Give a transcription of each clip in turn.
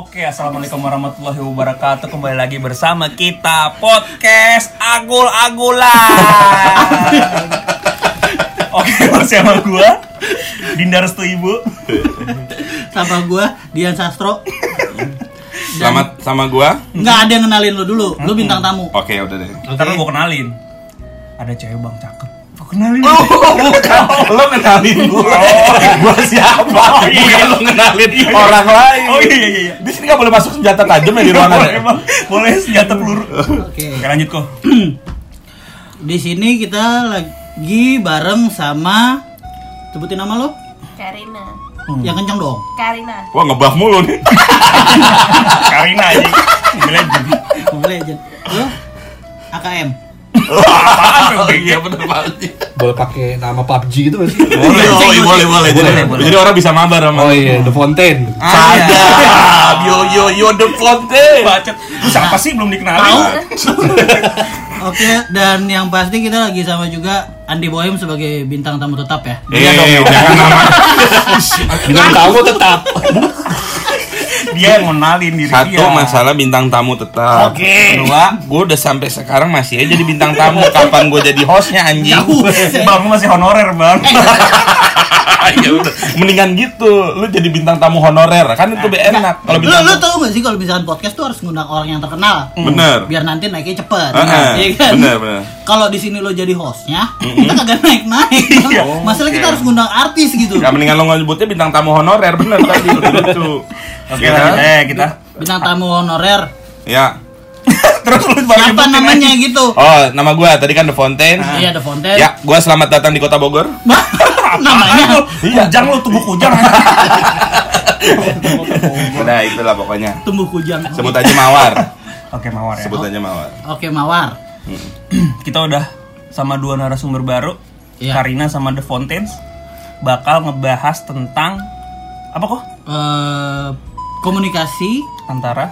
Oke, assalamualaikum warahmatullahi wabarakatuh. Kembali lagi bersama kita podcast Agul Agulan. Oke, bersama gua Dinda Restu Ibu. sama gua Dian Sastro Selamat sama gua. nggak ada yang kenalin lu dulu lu bintang tamu Oke, udah deh. Ntar gua kenalin. Ada cewek bang cakep. Kenalin. lo kenalin gua. gua siapa? Oh, iya. Bukan lo kenalin orang lain. Oh iya iya iya. Di sini nggak boleh masuk senjata tajam ya di ruangan. Boleh, ya? Bang. Boleh senjata peluru. oke Oke, lanjut kok. di sini kita lagi bareng sama sebutin nama lo Karina. yang kencang dong Karina. Wah ngebah mulu nih. Karina aja. Boleh aja lo AKM Apaan? Iya bener banget. boleh pakai nama PUBG gitu sih? Boleh, iya, boleh, boleh. Jadi, Boleh, boleh. jadi orang bisa mabar sama. Oh iya, The Fountain. Sadap, yo yo yo the fonte. Bacot. Lu siapa sih belum dikenalin? oke dan yang pasti kita lagi sama juga Andi Bohem sebagai bintang tamu tetap ya Eh, jangan nama. Bintang tamu tetap. Dia yang ngenalin diri Satu dia. masalah bintang tamu tetap. Oke. Kedua, gue udah sampai sekarang masih aja jadi bintang tamu. Kapan gue jadi hostnya anjing? Bang, lu masih honorer, Bang. ya udah. Mendingan gitu, lu jadi bintang tamu honorer kan itu lebih enak. Kalau lu bintang lu tau gak sih kalau misalkan podcast tuh harus ngundang orang yang terkenal bener. biar nanti naiknya cepet Heeh, Iya kan? bener, bener. kalau di sini lo jadi hostnya kita kagak naik naik masalah kita Oke. harus ngundang artis gitu Ya mendingan lo nyebutnya bintang tamu honorer bener tadi lucu. Oke, Ya lanjut. kan? Eh, kita. bintang tamu honorer Ya. Terus lu siapa namanya aja. gitu Oh, nama gua tadi kan The Fountain. iya The Fountain Ya, gua selamat datang di Kota Bogor. namanya Kujang lu tubuh kujang. Udah itulah pokoknya. tumbuh kujang Sebut aja Mawar. Oke, Mawar ya. Sebut aja Mawar. oke mawar Kita udah sama dua narasumber baru. Iya. Karina sama The Fountains bakal ngebahas tentang apa kok? Eh, komunikasi Antara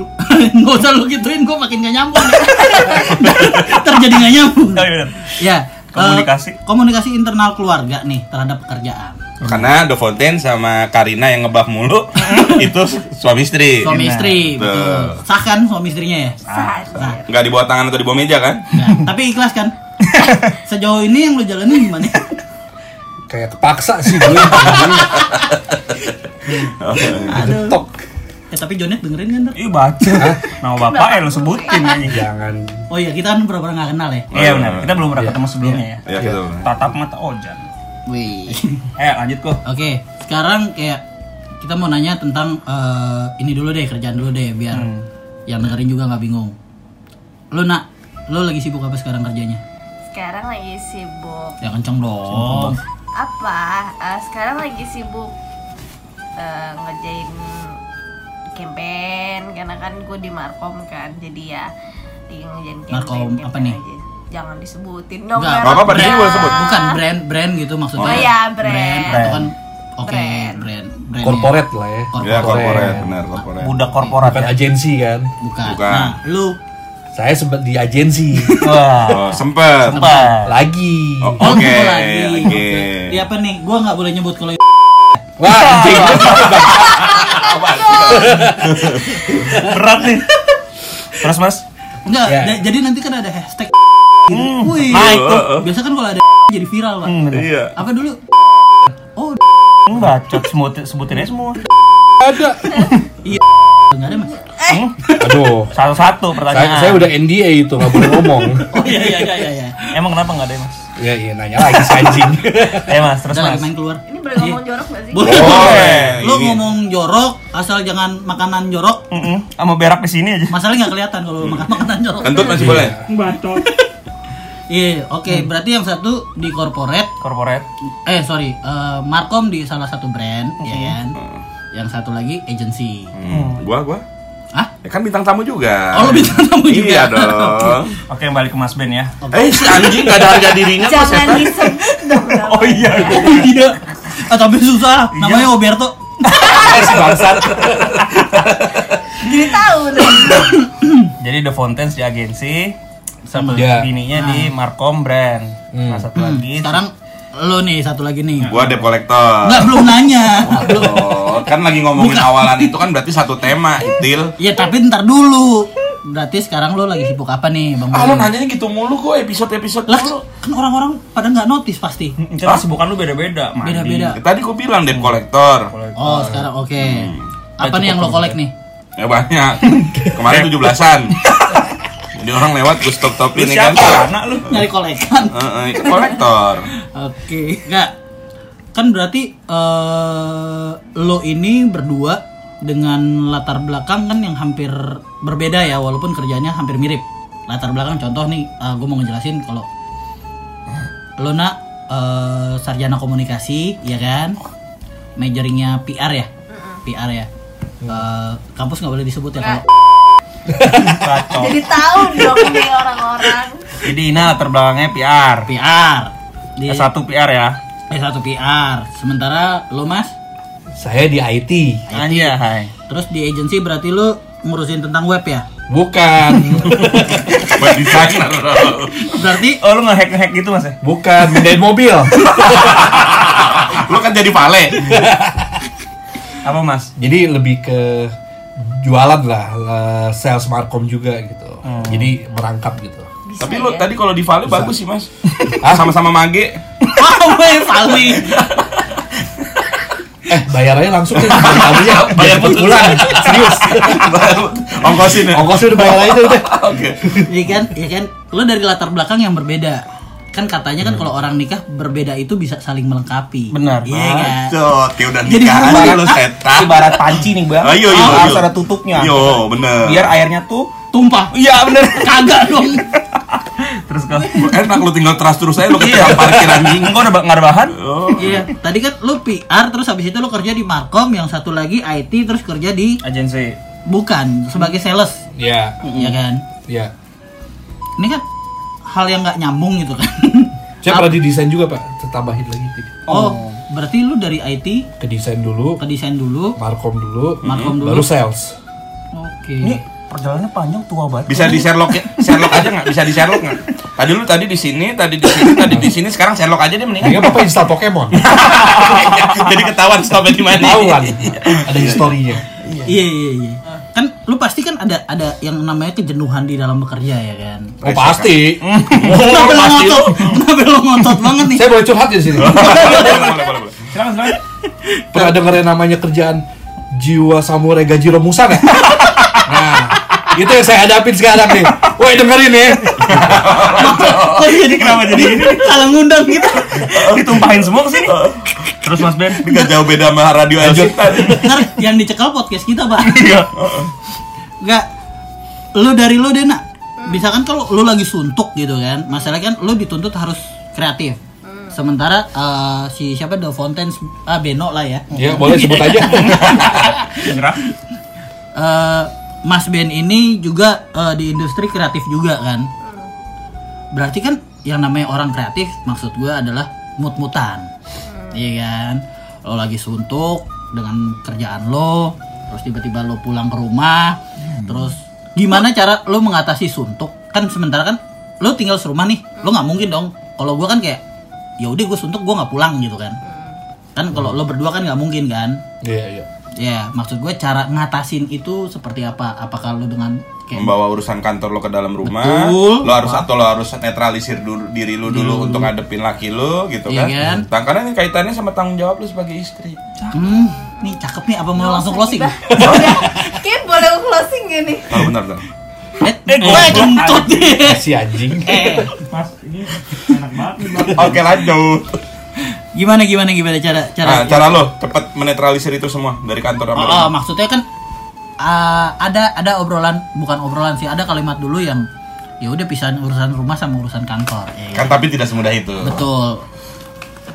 nggak usah lu gituin gue makin gak nyambung terjadi gak nyambung Oh, iya ya Komunikasi. komunikasi internal keluarga nih terhadap pekerjaan Karena The Fountain sama Karina yang ngebah mulu itu suami istri. suami istri betul Betul. sah kan suami istrinya ya Saat. Sah. Nggak di bawah tangan atau di bawah meja kan? Ya, tapi ikhlas kan sejauh ini yang lu jalanin gimana Kayak kepaksa sih gue. aduh Tok. ya tapi Jonet dengerin kan? Ih baca. Nama bapak ya lu sebutin aja. Jangan. oh iya kita kan pura-pura gak kenal ya Iya benar. Kita belum pernah ketemu sebelumnya ya. Ya gitu. Tatap mata Ojan. wih Eh, lanjut kok. Oke, sekarang kayak kita mau nanya tentang eh, ini dulu deh kerjaan dulu deh biar Hmm. yang dengerin juga nggak bingung. Lo nak, lo lagi sibuk apa sekarang kerjanya? Sekarang lagi sibuk. Ya kenceng dong. Apa? Eh, sekarang lagi sibuk eh, ngerjain campaign karena kan gue di Markom kan. Jadi ya di ngerjain campaign. Markom apa nih? aja. Jangan disebutin dong. Apa-apa, di sini brand. boleh sebut. Bukan brand brand gitu maksudnya. Oh iya, brand. atau kan oke Brand. brand. brand Corporate lah ya. Ya korporat, benar korporat. Budak korporat Bukan ya. agensi kan. Bukan. Bukan. Nah, lu Saya sempat di agensi. Wah. Oh, sempet. Apa? Lagi. Oh, Oh, Oke, lu lagi. oke. Iya apa nih? Gua nggak boleh nyebut kalau Wah, anjing. Berat nih. Terus Mas? enggak. Ja- Jadi nanti kan ada hashtag gitu. Wih. Nah, itu. Biasa kan kalau ada jadi viral, Pak. Hmm, bener. Iya. Apa dulu? Oh, Hmm, bacot sebutin sebutin aja semua. Ada. enggak ada, Mas. Hmm? Aduh. Satu-satu Saya, pertanyaan. saya udah NDA itu nggak boleh ngomong. Oh iya iya iya iya. iya. Emang kenapa nggak ada Mas? Ya iya nanya lagi si anjing. Eh Mas, terus Mas. main keluar. Ini boleh ngomong jorok gak sih? Boleh. Boleh. Lu Ini. ngomong jorok asal jangan makanan jorok. Mm-mm. Sama berak di sini aja. Masalahnya nggak kelihatan kalau makan makanan jorok. Kentut masih boleh. Iya, oke. Berarti yang satu di corporate, Korporat. eh sorry, eh, Markom di salah satu brand, ya kan. Yang satu lagi agency. Hmm. Gua, gua. Hah? Ya kan bintang tamu juga. Oh, bintang tamu juga. Iya dong. Oke, balik ke Mas Ben ya. Eh si anjing gak ada harga dirinya kok Jangan disebut dong. namanya. Oh iya. Tidak. Ah, tapi susah. Namanya Oberto. Eh, si bangsat. Jadi tahu dong. Jadi The Fountains di agensi sama Ya. bininya di Markom Brand. Nah, satu Hmm, lagi sekarang lo nih satu lagi nih. Gua debt collector. Enggak belum nanya. Belum. Oh, kan lagi ngomongin awalan itu kan berarti satu tema, Itil. Ya tapi ntar dulu. Berarti sekarang lo lagi sibuk apa nih, Bang? Ah, nanyanya gitu mulu kok episode-episode Lah mulu. kan orang-orang pada nggak notice pasti. Kita kesibukan lu beda-beda. mandi. Beda-beda. Tadi gua bilang debt collector. Oh, sekarang oke. Apa Eh, nih yang lo kolek nih? Ya banyak. Kemarin 17-an. Jadi orang lewat gue stop-stop Lu ini kan. siapa? Anak lu. Nyari kolekan. Heeh, itu kolektor. Oke, enggak. Kan berarti eh lo ini berdua dengan latar belakang kan yang hampir berbeda ya, walaupun kerjanya hampir mirip. Latar belakang contoh nih, gue mau ngejelasin kalau lo nak eh, sarjana komunikasi, ya kan? Majoringnya PR ya, PR ya. Eh, kampus nggak boleh disebut ya kalau. Jadi tahu dong nih orang-orang. Jadi ini latar belakangnya PR. PR. Di S1 PR ya. S1 PR. Sementara lo mas, Saya di IT. Anjay, hai. terus di agency berarti lo ngurusin tentang web ya? Bukan. Buat desainer. Berarti Oh, lu nge-hack-nge-hack gitu, Mas ya? Bukan. Mindahin mobil. Lu kan jadi vale. Apa, Mas? Jadi lebih ke jualan lah, eh, sales markom juga gitu. Jadi merangkap gitu. Bisa Tapi lu ya? tadi kalau di vale bagus sih, Mas. Ah? Sama-sama mage. Wow, Vali. Eh, bayarannya langsung deh. Tamunya bayar putus. pulang. Serius. Ongkosin ya. Ongkosnya udah bayar aja udah. Oke. Iya kan? Iya kan? Lo dari latar belakang yang berbeda. Kan katanya kan kalau orang nikah berbeda itu bisa saling melengkapi. Benar. Iya kan? Cot, ya udah Jadi nikah aja lu setan. Ibarat panci nih, Bang. Ayo, yo, Oh, harus ada tutupnya. Yo, bener. Biar airnya tuh Tumpah. Iya, bener. Kagak dong. Terus kau enak lu tinggal trust terus aja lu ke tukang parkir anjing. Enggak ada nggak ada bahan? Oh. Iya, tadi kan lo PR terus habis itu lo kerja di Markom, yang satu lagi IT terus kerja di Agensi. bukan sebagai sales, Iya. ya kan? Iya. Ini kan hal yang nggak nyambung gitu kan. Saya pernah di desain juga, Pak. Tambahin lagi dikit. Oh, berarti lu dari IT Ke desain dulu, ke desain dulu, markom dulu, Markom dulu. baru sales. Oke. Ini perjalanannya panjang tua banget. Bisa di Sherlock ya? Sherlock aja nggak? Bisa di Sherlock nggak? Tadi lu tadi di sini, tadi di sini, tadi di sini, sekarang Sherlock aja deh mendingan. Mendingan Bapak install Pokemon. Jadi ketahuan stopnya di mana. Ketahuan. Ada historinya. Iya iya iya. Kan lu pasti kan ada ada yang namanya kejenuhan di dalam bekerja ya kan. Oh, pasti. Kenapa lo ngotot? Kenapa lo ngotot banget nih? Saya boleh curhat di sini. Silakan, silakan. Pernah denger yang namanya kerjaan jiwa samurai Gajiro Musa nggak? Nah, itu yang saya hadapin sekarang nih. Woi dengerin nih. Kok jadi Kenapa jadi gini? Salah ngundang kita. Ditumpahin semua ke sini. Terus Mas Ben. Ini nggak jauh beda sama radio Elvita. Ntar yang dicekal podcast kita, Pak. Iya. Enggak. Lu dari lu deh, nak. Misalkan kalau lu lagi suntuk gitu kan, masalahnya kan lu dituntut harus kreatif. Sementara eh, si siapa The Fontaine ah Beno lah ya. Ya boleh sebut aja. Eh, Mas Ben ini juga eh, di industri kreatif juga kan. Berarti kan yang namanya orang kreatif maksud gue adalah mut-mutan. Iya kan? Lo lagi suntuk dengan kerjaan lo, terus tiba-tiba lo pulang ke rumah, terus gimana cara lo mengatasi suntuk? Kan sementara kan lo tinggal serumah nih, lo nggak mungkin dong. Kalau gue kan kayak ya udah gue suntuk gue nggak pulang gitu kan. Kan kalau lo berdua kan nggak mungkin kan? Iya iya. Ya, maksud gue cara ngatasin itu seperti apa? Apakah lu dengan Membawa urusan kantor lo ke dalam rumah, Betul. lo harus atau lo harus netralisir dulu diri lo dulu untuk ngadepin laki lo gitu Iya kan? kan? Nah, karena ini kaitannya sama tanggung jawab lo sebagai istri. hmm, nih cakep nih apa mau langsung closing? Kayak boleh closing gini. Oh benar benar. eh, eh, gue kentut nih. Si anjing. Eh, Mas, ini enak banget nih, Bang. Oke lanjut. gimana gimana gimana cara cara? Nah, cara lo cepat menetralisir itu semua dari kantor sama Oh, rumah. oh, maksudnya kan ah, ada ada obrolan bukan obrolan sih, ada kalimat dulu yang ya udah pisahin urusan rumah sama urusan kantor. ya Kan tapi tidak semudah itu. Betul.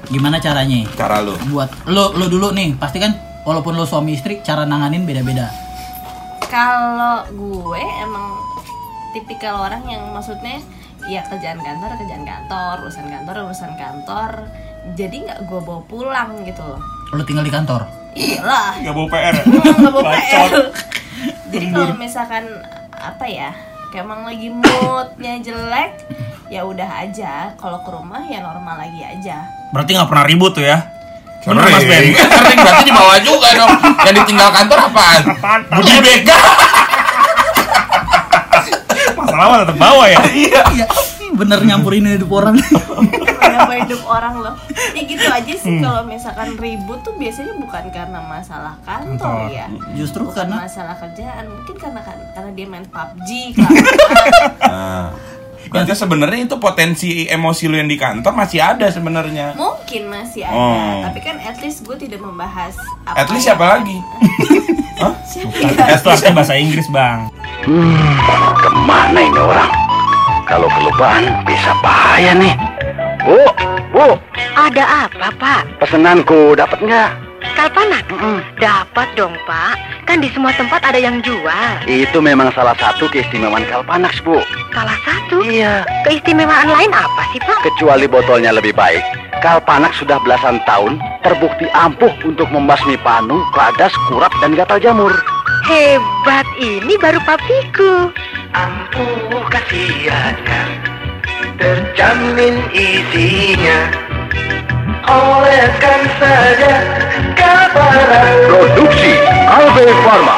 Gimana caranya? Cara lo. Buat lo lo dulu nih, pasti kan walaupun lo suami istri cara nanganin beda-beda. Kalau gue emang tipikal orang yang maksudnya ya kerjaan kantor kerjaan kantor urusan kantor urusan kantor jadi nggak gue bawa pulang gitu loh Lo tinggal di kantor. Iyalah Gak bawa PR ya? Nggak bawa. PR jadi kalau misalkan apa ya kayak emang lagi moodnya jelek ya udah aja kalau ke rumah ya normal lagi aja Berarti nggak pernah ribut tuh ya? Bener Mas Ben? Sering. Berarti di bawah juga dong. Yang ditinggal kantor apaan? Budi Bega. Masalah tetap bawa ya. Iya, bener nyampurin hidup orang. Kenapa hidup orang loh ya gitu aja sih kalau misalkan ribut tuh biasanya bukan karena masalah kantor ya Justru bukan karena masalah kerjaan mungkin karena kan karena dia main PUBG kan Nah, berarti sebenarnya itu potensi emosi lu yang di kantor masih ada sebenarnya. mungkin masih ada Oh. tapi kan at least gue tidak membahas apa At least yang- siapa lagi? Hah? siapa At bahasa Inggris bang. Ke mana ini orang? Kalau kelupaan bisa bahaya nih. Bu, Ada apa, Pak? pesenanku dapat nggak? Kalpanak? Dapat dong, Pak. Kan di semua tempat ada yang jual. Itu memang salah satu keistimewaan Kalpanax, bu. Salah satu. Iya, Keistimewaan lain apa sih, Pak? kecuali botolnya lebih baik. Kalpanax sudah belasan tahun terbukti ampuh untuk membasmi panu, keladas, kurap, dan gatal jamur. Hebat, ini baru papiku. Ampuh khasiatnya, terjamin isinya. Oleskan saja Kalpanax. Produksi Albe Pharma.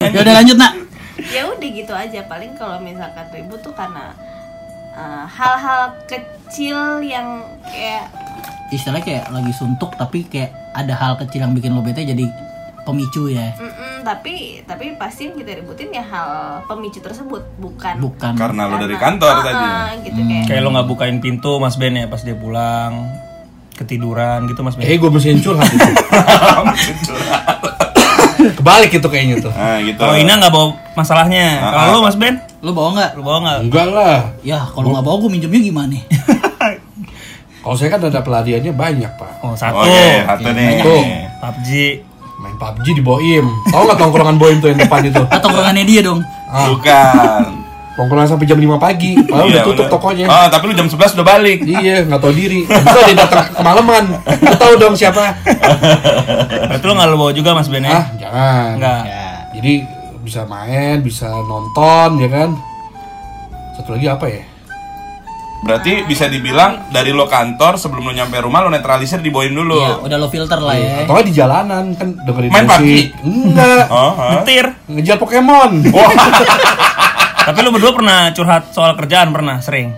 ya udah lanjut nak. ya udah gitu aja paling kalau misalkan ribut tuh karena uh, hal-hal kecil yang kayak Istilahnya kayak lagi suntuk tapi kayak ada hal kecil yang bikin lo bete jadi pemicu ya. mm-mm, tapi tapi pasti yang kita ributin ya hal pemicu tersebut bukan Bukan. Karena lu karena- dari kantor Ah, tadi. gitu kayak Kayak lo nggak bukain pintu Mas Ben ya pas dia pulang ketiduran gitu Mas Ben. Kayaknya gue mesti curhat itu. Kebalik itu kayaknya tuh. Nah, gitu. Kalau Ina nggak bawa masalahnya. Ah, Kalau lo Mas Ben, Lo bawa nggak? lo bawa nggak? Enggak lah. Ya kalau nggak bawa gue minjemnya gimana? Kalau saya kan ada pelariannya banyak pak. Oh satu. Oke, satu nih. Tuh. PUBG. Main PUBG di Boim. Tahu nggak tongkrongan Boim tuh yang depan itu? Atau kerangannya dia dong. Ah, Bukan. tongkrongan sampai jam 5 pagi. Padahal udah Iya, tutup bener. tokonya. Oh, tapi lu jam 11 udah balik. Iya, nggak tahu diri. Bisa dia datang kemalaman. Lu tahu dong siapa? Berarti lo nggak lo bawa juga Mas Ben ya? Ah, jangan. Nggak. Jadi bisa main, bisa nonton, ya kan? Satu lagi apa ya? Berarti bisa dibilang dari lo kantor sebelum lo nyampe rumah lo netralisir di boim dulu. Iya, udah lo filter lah ya. Atau nggak di jalanan kan dengerin Main musik. Enggak. Oh, hah? Nyetir. Ngejar Pokemon. Wah, Tapi lo berdua pernah curhat soal kerjaan pernah sering.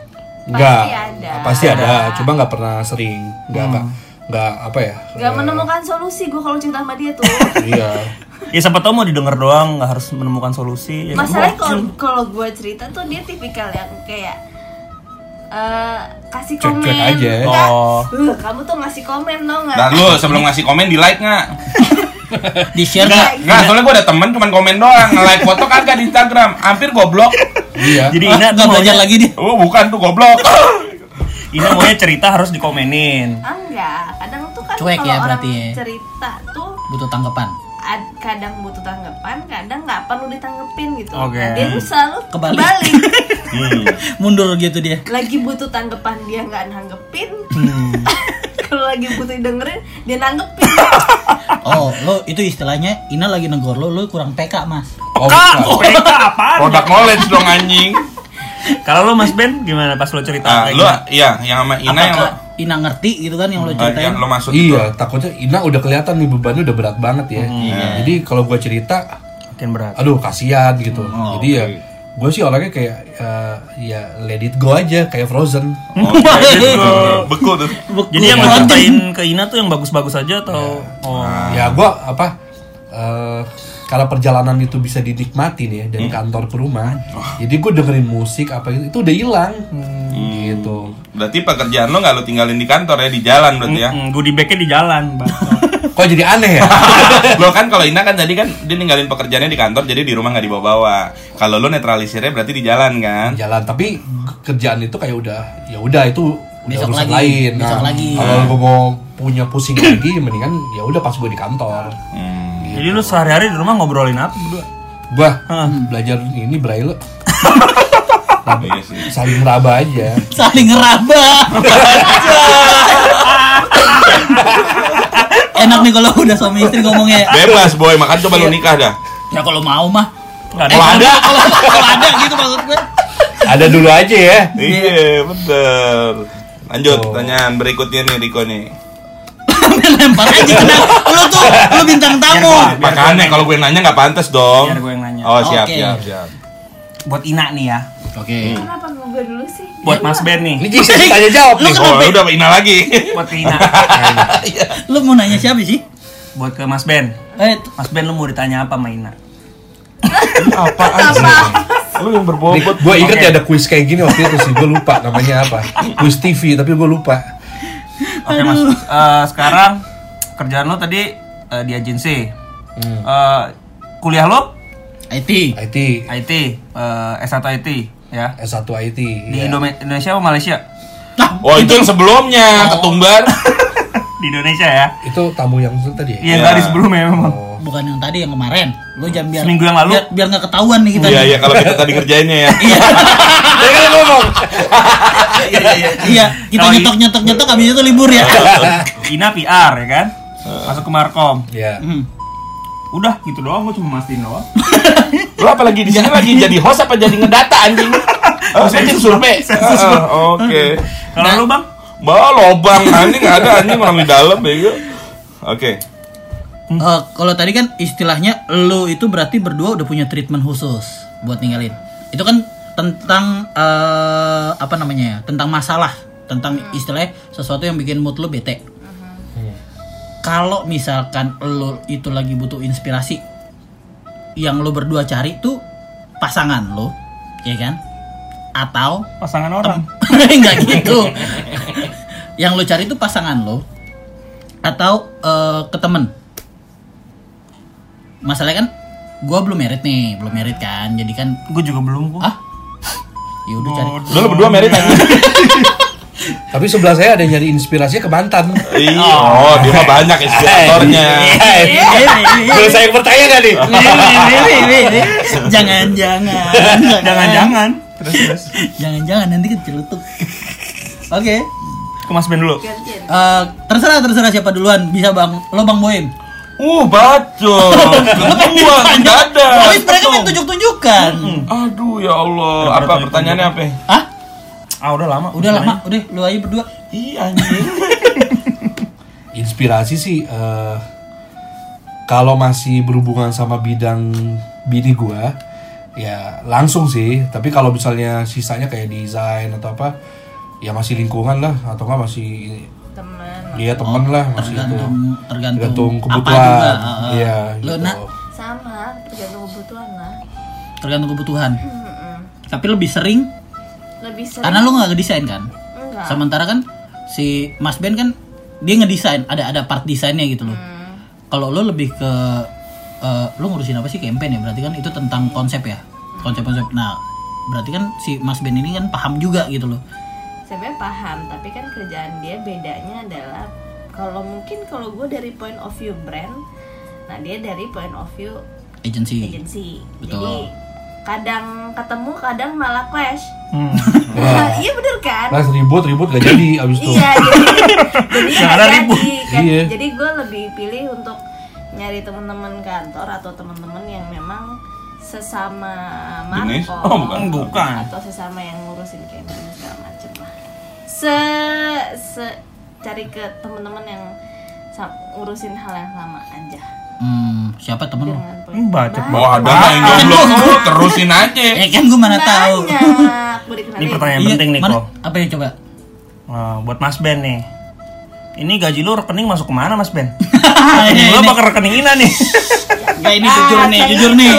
Enggak. Pasti ada. Pasti ada, cuma nggak pernah sering. Enggak, enggak. Enggak apa ya? nggak eh, menemukan solusi gue kalau cerita sama dia tuh Iya. Ya siapa tau mau didengar doang, nggak harus menemukan solusi. Ya, masalahnya kalau kalau gue cerita tuh dia tipikal yang kayak eh, kasih komen Cuek-cuek aja. Kak, Oh. "Uh, kamu tuh ngasih komen tau nggak dan lo sebelum ngasih komen di like nggak? Di share Nggak, nggak? nggak. Soalnya gue ada temen cuman komen doang, nge-like foto kagak di Instagram, hampir goblok. Iya. Jadi Ah, Ina nggak tuh belajar maunya, lagi dia. Oh, bukan tuh goblok. Ina maunya cerita harus dikomenin. Ah, enggak kadang tuh kan Cuek kalau ya orang berarti ya. cerita tuh Butuh tanggapan. Ad- kadang butuh tanggapan kadang nggak perlu ditanggepin gitu Oke. Nah, dia tuh selalu Kebalik. kebalik Hmm. Mundur gitu dia. lagi butuh tanggapan dia nggak nanggepin Hmm. kalau lagi butuh dengerin dia nanggepin Oh, lo itu istilahnya Ina lagi negor lo, lo kurang PK mas. Oh, Kak, bukan. PK apaan? Produk knowledge dong anjing. Kalau lo Mas Ben gimana pas lo cerita? Ah, kayak lo iya, yang sama Ina yang lo Apakah Ina ngerti gitu kan yang lo ah, ceritain? yang lo maksud itu. Iya, takutnya Ina udah kelihatan nih bebannya udah berat banget ya. Jadi kalau gue cerita, Makin berat. aduh kasihan gitu. Oh, Jadi ya, gue sih orangnya kayak eh, ya let it go aja kayak Frozen. Oh. Beku tuh. Jadi yang lo ceritain ke Ina tuh yang bagus-bagus aja atau? Oh. Ya gue apa? eh, karena perjalanan itu bisa dinikmatin ya dari kantor ke rumah. Jadi gue dengerin musik apa gitu, itu udah hilang. Gitu. Berarti pekerjaan lo nggak lo tinggalin di kantor ya, di jalan berarti ya. Hmm, goodie bag-nya di jalan, Bang. Kok jadi aneh ya? lo kan kalau Ina kan tadi kan dia ninggalin pekerjaannya di kantor jadi di rumah nggak dibawa-bawa. Kalau lo netralisirnya berarti di jalan kan. jalan tapi kerjaan itu kayak udah ya udah itu udah Besok urusan lagi, lain Nah, besok lagi. kalau gue mau punya pusing lagi mendingan ya udah pas gue di kantor Hmm. Jadi lo sehari-hari di rumah ngobrolin apa berdua? gua belajar ini braille Iya sih. saling meraba aja Saling ngeraba. Enak nih kalau udah suami istri ngomongnya. Bebas boy, makan coba lo nikah dah. Ya kalau mau mah. Nggak Eh, ada. kalau ada, kalau, kalau ada gitu maksud gue. Ada dulu aja ya. Iya, betul. Lanjut Oh. pertanyaan berikutnya nih Riko nih. Lempar aja kenapa lu tuh lu bintang tamu Biar Makanya kalau gue nanya nggak pantas dong. Biar gue yang nanya. Oh siap siap siap. Buat Ina nih ya. oke Kenapa nggak gue dulu sih? Buat Mas Ben nih. Ini jadi tanya jawab Lu nih. kenapa? Oh udah Ina lagi. Buat Ina. lu mau nanya siapa sih Buat ke Mas Ben. eh Mas Ben lu mau ditanya apa sama Ina? Apaan sih? Lu yang berbobot. Gue inget ya ada kuis kayak gini waktu itu sih, gue lupa namanya apa. Kuis TV, tapi gue lupa. Oke Mas. Eh, sekarang kerjaan lo tadi eh, di agensi. Hmm. Eh, kuliah lo IT IT, IT, eh, S1 IT ya. S1 IT. Di iya. Indome- Indonesia atau Malaysia? Oh itu yang sebelumnya ketumbar. Di Indonesia ya. Itu tamu yang tadi ya? Iya, Iya. tadi sebelumnya memang. Oh. bukan yang tadi yang kemarin lu jangan biar Seminggu yang lalu? biar, biar nggak ketahuan nih kita Iya iya kalau kita tadi kerjainnya ya. Dia kan ngomong. Iya, iya, iya. iya kita i- nyetok nyetok nyetok habis itu libur ya Ina PR ya kan? Masuk ke Markom. Ya. Hmm. Udah gitu doang, gue cuma mastiin doang. Lu apalagi di sini lagi jadi host apa jadi ngedata anjing? Oh, saya survei. Ah, Oke. Kalau lu bang? Bawa lobang anjing ada anjing orang di dalam bego. Oke. Eh, kalau tadi kan istilahnya lu itu berarti berdua udah punya treatment khusus buat ninggalin. Itu kan tentang eh, apa namanya ya? Tentang masalah, tentang istilahnya sesuatu yang bikin mood lu bete. Kalau misalkan lu itu lagi butuh inspirasi, yang lu berdua cari tuh pasangan lu, ya kan? Atau Pasangan orang. nggak gitu. yang lu cari tuh pasangan lo atau eh, ke temen. Masalahnya kan gue belum merit nih, belum merit kan. Jadi kan Gue juga belum kok. ah ya udah cari. Lu lu berdua merit anjing. Tapi sebelah saya ada yang nyari inspirasinya ke mantan. Iya. Oh, dia mah banyak inspiratornya. Boleh saya yang bertanya gak nih? jangan jangan Jangan-jangan. Terus terus. jangan jangan nanti kecelutuk. Oke. Ke Mas Ben dulu. Eh, terserah terserah siapa duluan bisa bang lo bang Boim. Uh, bacot. Kedua, enggak ada. Habis mereka main tunjuk-tunjukkan. Aduh ya Allah, apa pertanyaannya apa? Ah, Ah udah lama. udah lama, udah lu aja berdua. Iya anjing. Inspirasi sih eh, kalau masih berhubungan sama bidang bini gua ya langsung sih tapi kalau misalnya sisanya kayak desain atau apa ya masih lingkungan lah atau enggak masih Temen. iya temen lah masih itu tergantung tergantung, tergantung apa kebutuhan juga, heeh. iya Lu, gitu. Nak? Sama, tergantung kebutuhan lah. tergantung kebutuhan Mm-mm. tapi lebih sering Lebih sering. karena lu nggak ngedesain kan Enggak. sementara kan si Mas Ben kan dia ngedesain ada ada part desainnya gitu loh Hmm. kalau lu lebih ke eh, lu ngurusin apa sih campaign ya berarti kan itu tentang konsep ya konsep-konsep nah berarti kan si Mas Ben ini kan paham juga gitu loh Sebenarnya paham, tapi kan kerjaan dia bedanya adalah kalau mungkin kalau gue dari point of view brand, nah dia dari point of view agency agency. Betul. Jadi kadang ketemu, kadang malah clash. Hmm. iya bener kan? Nah, ribut ribut gak jadi abis itu Iya, jadi jadi jadi ribut. kan. Iya. Jadi gue lebih pilih untuk nyari teman-teman kantor atau teman-teman yang memang sesama? Marco Oh, bukan. Bukan. atau sesama yang ngurusin campaign segala macem lah. Se se cari ke teman-teman yang ngurusin hal yang sama aja. hmm, siapa temen lu Hmm, Banyak. Oh, ada yang goblok. Lu terusin aja. eh kan gue mana tahu. Ini pertanyaan Iya, penting nih kok. apa ya coba Nah, buat Mas Ben nih. Ini gaji lu rekening masuk ke mana Mas Ben? ini, Lu apa ke rekening Ina nih? Enggak ini Ah, jujur nih, kayak jujur nih.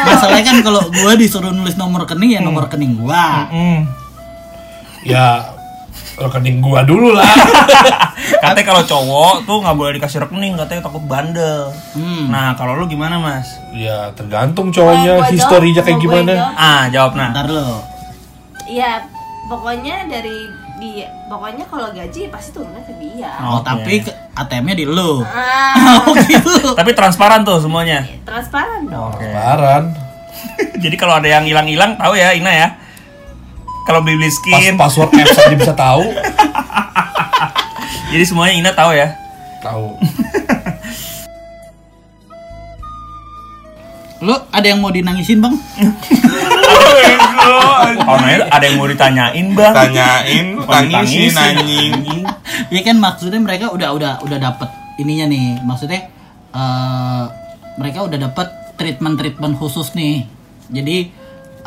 Masalahnya kan kalau gua disuruh nulis nomor rekening ya nomor rekening gua. Hmm. ya rekening gua dulu lah Katanya kalau cowok tuh nggak boleh dikasih rekening, katanya takut bandel. Hmm. Nah, kalau lu gimana, Mas? ya tergantung cowoknya gua historinya jawab? kayak gimana jawab? Ah, jawab nah. Ntar lo. Iya, pokoknya dari dia, pokoknya kalau gaji pasti turunnya ke dia. Oh, Oke. tapi ATM-nya di lo. Ah, Oh gitu. Tapi transparan tuh semuanya. transparan dong. Oke. Paran Jadi kalau ada yang hilang-hilang tahu ya Ina ya. Kalau beli beli pas skin, password apps aja bisa tahu jadi semuanya Ina tahu ya. tahu Lo ada yang mau dinangisin, Bang? Orangnya ada yang mau ditanyain bang. Tanyain, Oh, tangisin ditangisin. anjing. Ya kan maksudnya mereka udah udah udah dapet ininya nih. Maksudnya eh mereka udah dapet treatment-treatment khusus nih. Jadi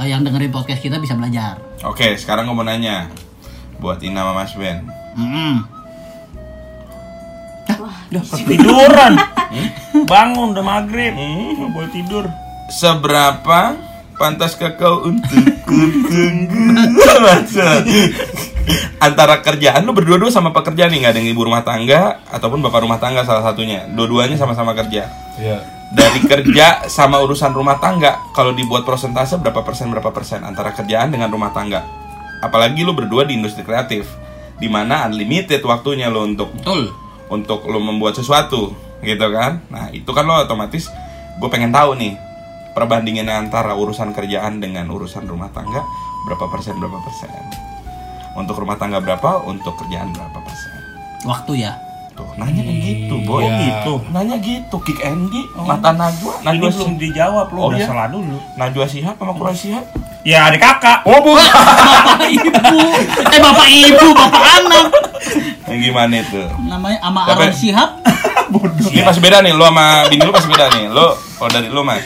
eh, yang dengerin podcast kita bisa belajar. Oke, sekarang gue mau nanya buat Ina sama Mas Ben. Mm-mm. Udah ketiduran. Bangun udah maghrib. Nggak boleh tidur. Seberapa pantaskah kau untuk? Antara kerjaan lu berdua-dua sama pekerjaan nih nggak ada yang ibu rumah tangga ataupun bapak rumah tangga salah satunya. Dua-duanya sama-sama kerja. Iya. Dari kerja sama urusan rumah tangga, kalau dibuat persentase berapa persen berapa persen antara kerjaan dengan rumah tangga. Apalagi lu berdua di industri kreatif, di mana unlimited waktunya lo untuk Betul. untuk lo membuat sesuatu gitu kan nah itu kan lo otomatis gue pengen tahu nih perbandingannya antara urusan kerjaan dengan urusan rumah tangga berapa persen berapa persen untuk rumah tangga berapa untuk kerjaan berapa persen Waktu ya. Tuh nanya kayak gitu boy Oh gitu. nanya gitu kick Andy mata Najwa Ini Najwa belum Si- dijawab lu Oh, udah iya? salah dulu. Najwa Sihab sama Kurang Sihab Ya ada kakak. oh bu Bapak ibu. Eh bapak ibu, bapak anak. Yang gimana itu Namanya ama Siapa? Aaron Shihab. ini pasti beda nih lo sama bini lo pasti beda nih lo kalau dari lo mas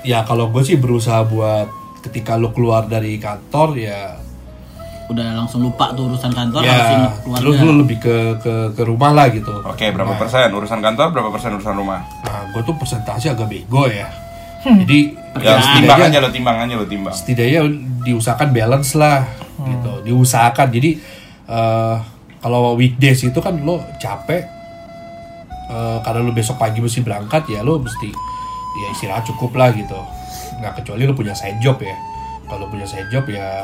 Ya kalau gue sih berusaha buat ketika lu keluar dari kantor ya Udah langsung lupa tuh urusan kantor ya langsung lu, keluarga. lu lebih ke, ke ke rumah lah gitu. oke berapa persen urusan kantor berapa persen urusan rumah Nah, gue tuh persentase agak bego ya. Jadi Ya, ya, timbang aja lo, timbang aja lo, timbang. setidaknya diusahakan balance lah gitu. Diusahakan. Jadi eh, kalau weekdays itu kan lo capek eh, karena lo besok pagi mesti berangkat ya lo mesti ya istirahat cukup lah gitu. Nggak kecuali lo punya side job ya. Kalau punya side job ya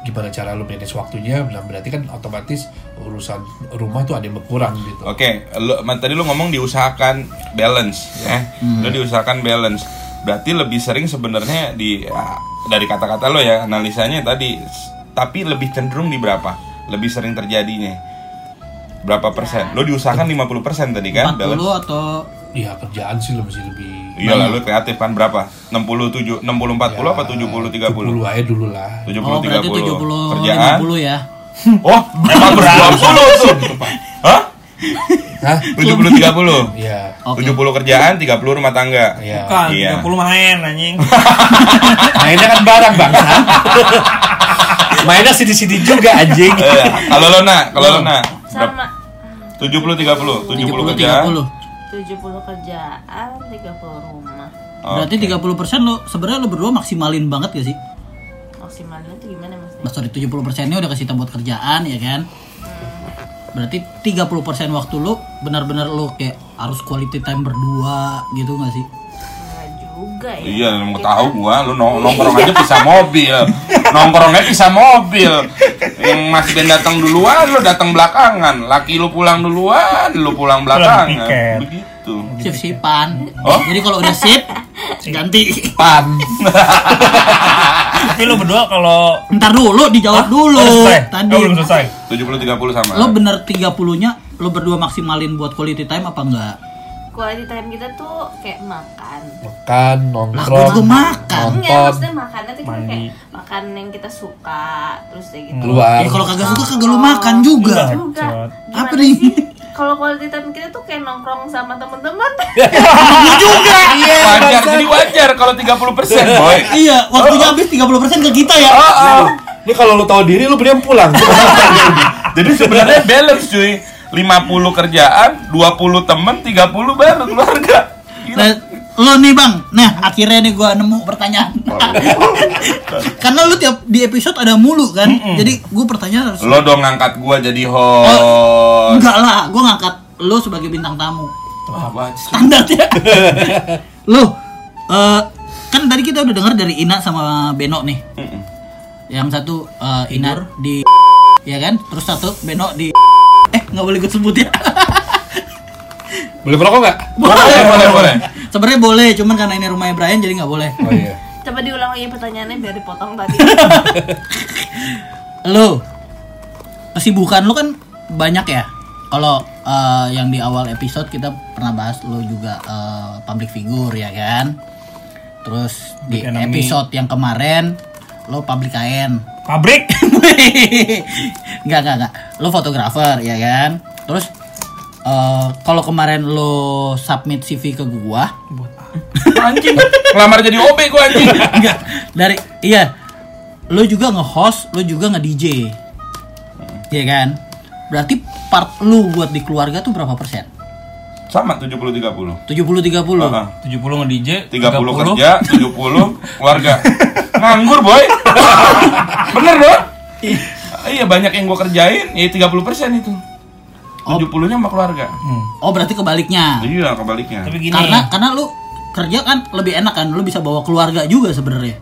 gimana cara lo manage waktunya nah berarti kan otomatis urusan rumah tuh ada yang berkurang gitu Oke, lo, ma- tadi lo ngomong diusahakan balance, ya. Lo diusahakan balance. Berarti lebih sering sebenarnya di ya, dari kata-kata lo ya analisanya tadi, tapi lebih cenderung di berapa? Lebih sering terjadinya. Berapa persen? Lo diusahakan 50 persen tadi kan 40 balance? atau Iya kerjaan sih lo mesti lebih Iya lah, lo kreatif kan berapa? 60 7 60 40 apa 70 30? 70 aja dulu lah 70 Oh, berarti 70 30. Kerjaan? 50 ya. Oh, emang berdua tuh. Hah? Hah? 70 30. Iya Oke. 70 kerjaan, 30 rumah tangga. Iya Bukan, Iya. 30 main anjing. Mainnya kan barang bangsa Mainnya sini-sini juga anjing Eh, kalau lo nak, kalau lo nak. sama 70 30, 70 70 kerjaan. 30. 70 kerjaan 30 rumah Berarti 30% lo sebenarnya lo berdua maksimalin banget gak sih? maksimalnya tuh gimana mas Mas sorry 70% nya udah kasih buat kerjaan ya kan? Berarti 30% waktu lo benar-benar lo kayak harus quality time berdua gitu gak sih? Juga ya Iya, lu mau tahu gua, lu nong- nongkrong aja pisah mobil. Nongkrongnya pisah mobil. Yang Mas Ben datang duluan, lu datang belakangan. Laki lu pulang duluan, lu pulang belakangan. Begitu. Shift shiftan. Oh. Jadi kalau udah sip ganti. Pan Tapi lo berdua kalau Ntar dulu dijawab dulu. Oh, selesai. Tadi Oh, belum selesai. 70 30 sama. lo bener 30-nya lo berdua maksimalin buat quality time apa enggak? Quality time kita tuh kayak makan Makan, nongkrong juga makan. Enggak, Nonton maksudnya makannya tuh kita kayak makan yang kita suka terus kayak gitu Keluar Ya kalau kagak suka kagak lo makan juga. juga Bacot. Gimana Apa nih? sih? kalau quality time kita tuh kayak nongkrong sama teman-teman wajar, jadi wajar kalau 30 persen, boy. Iya, waktunya habis 30% ke kita ya. Ini kalau lu tahu diri lu mending pulang Jadi sebenarnya balance cuy. 50 kerjaan, 20 temen, 30 baru keluarga. Nah, lo nih bang, nah akhirnya nih gua nemu pertanyaan. Karena lu tiap di episode ada mulu kan, jadi gue pertanyaan harus Lo dong ngangkat gua jadi host. enggak lah, gue ngangkat lo sebagai bintang tamu. Apa? Standar ya. lo, eh, kan tadi kita udah dengar dari Ina sama Beno nih. Mm-mm. Yang satu eh, Ina di ya kan, terus satu Beno di eh nggak boleh gue sebut ya. Boleh merokok nggak? Boleh, boleh, boleh. Sebenarnya boleh, cuman karena ini rumahnya Brian jadi nggak boleh. Oh iya coba diulang lagi pertanyaannya biar dipotong tadi lo kesibukan lo kan banyak ya kalau eh, yang di awal episode kita pernah bahas lo juga eh, public figure ya kan terus di Big enemy. episode yang kemarin lo pabrik kain Pabrik. Enggak, enggak, enggak. Lo fotografer, ya kan? Terus eh, kalau kemarin lo submit CV ke gua, Anjing, ngelamar jadi OB gua anjing. enggak dari iya. Lo juga nge-host, lo juga nge-DJ. Iya kan? Berarti part lu buat di keluarga tuh berapa persen? Sama 70 30. 70 30. Heeh. 70 nge-DJ, 30 kerja, 70 keluarga. Nganggur, boy. Bener dong? Iya, banyak yang gua kerjain, ya 30% itu. 70-nya sama keluarga. Oh, berarti kebaliknya. Iya, kebaliknya. Tapi gini. Karena karena lu kerja kan lebih enak kan, lu bisa bawa keluarga juga sebenarnya.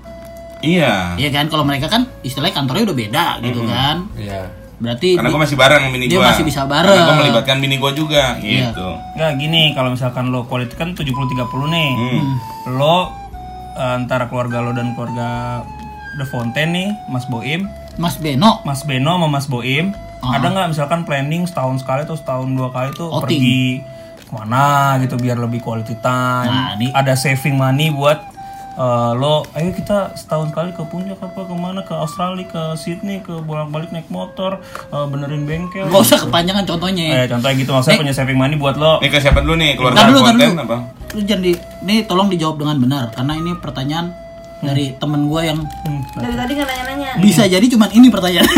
Iya. Iya kan? Kalau mereka kan istilahnya kantornya udah beda gitu kan. Iya. Berarti Karena gue masih bareng sama bini Dia gue masih bisa bareng. Karena gue melibatkan bini gue juga Iya. gitu Nggak gini, kalau misalkan lo quality kan 70-30 nih. Hmm. Lo eh, antara keluarga lo dan keluarga The Fontaine nih, Mas Boim, Mas Beno Mas Beno sama Mas Boim, Ah. ada nggak misalkan planning setahun sekali atau setahun dua kali tuh Outing. pergi ke mana gitu biar lebih quality time. Nah, ini- Ada saving money buat eh, lo, ayo kita setahun kali ke puncak apa ke mana ke Australia ke Sydney ke bolak-balik naik motor eh, benerin bengkel. Gak usah kepanjangan contohnya Eh, contohnya gitu maksudnya Nih. punya saving money buat lo. Ini ke siapa dulu nih? Keluarga dulu, ntar konten dulu. apa? Lu jangan di, ini tolong dijawab dengan benar karena ini pertanyaan dari temen gue yang Dari tadi nggak nanya-nanya. bisa jadi cuman ini pertanyaan.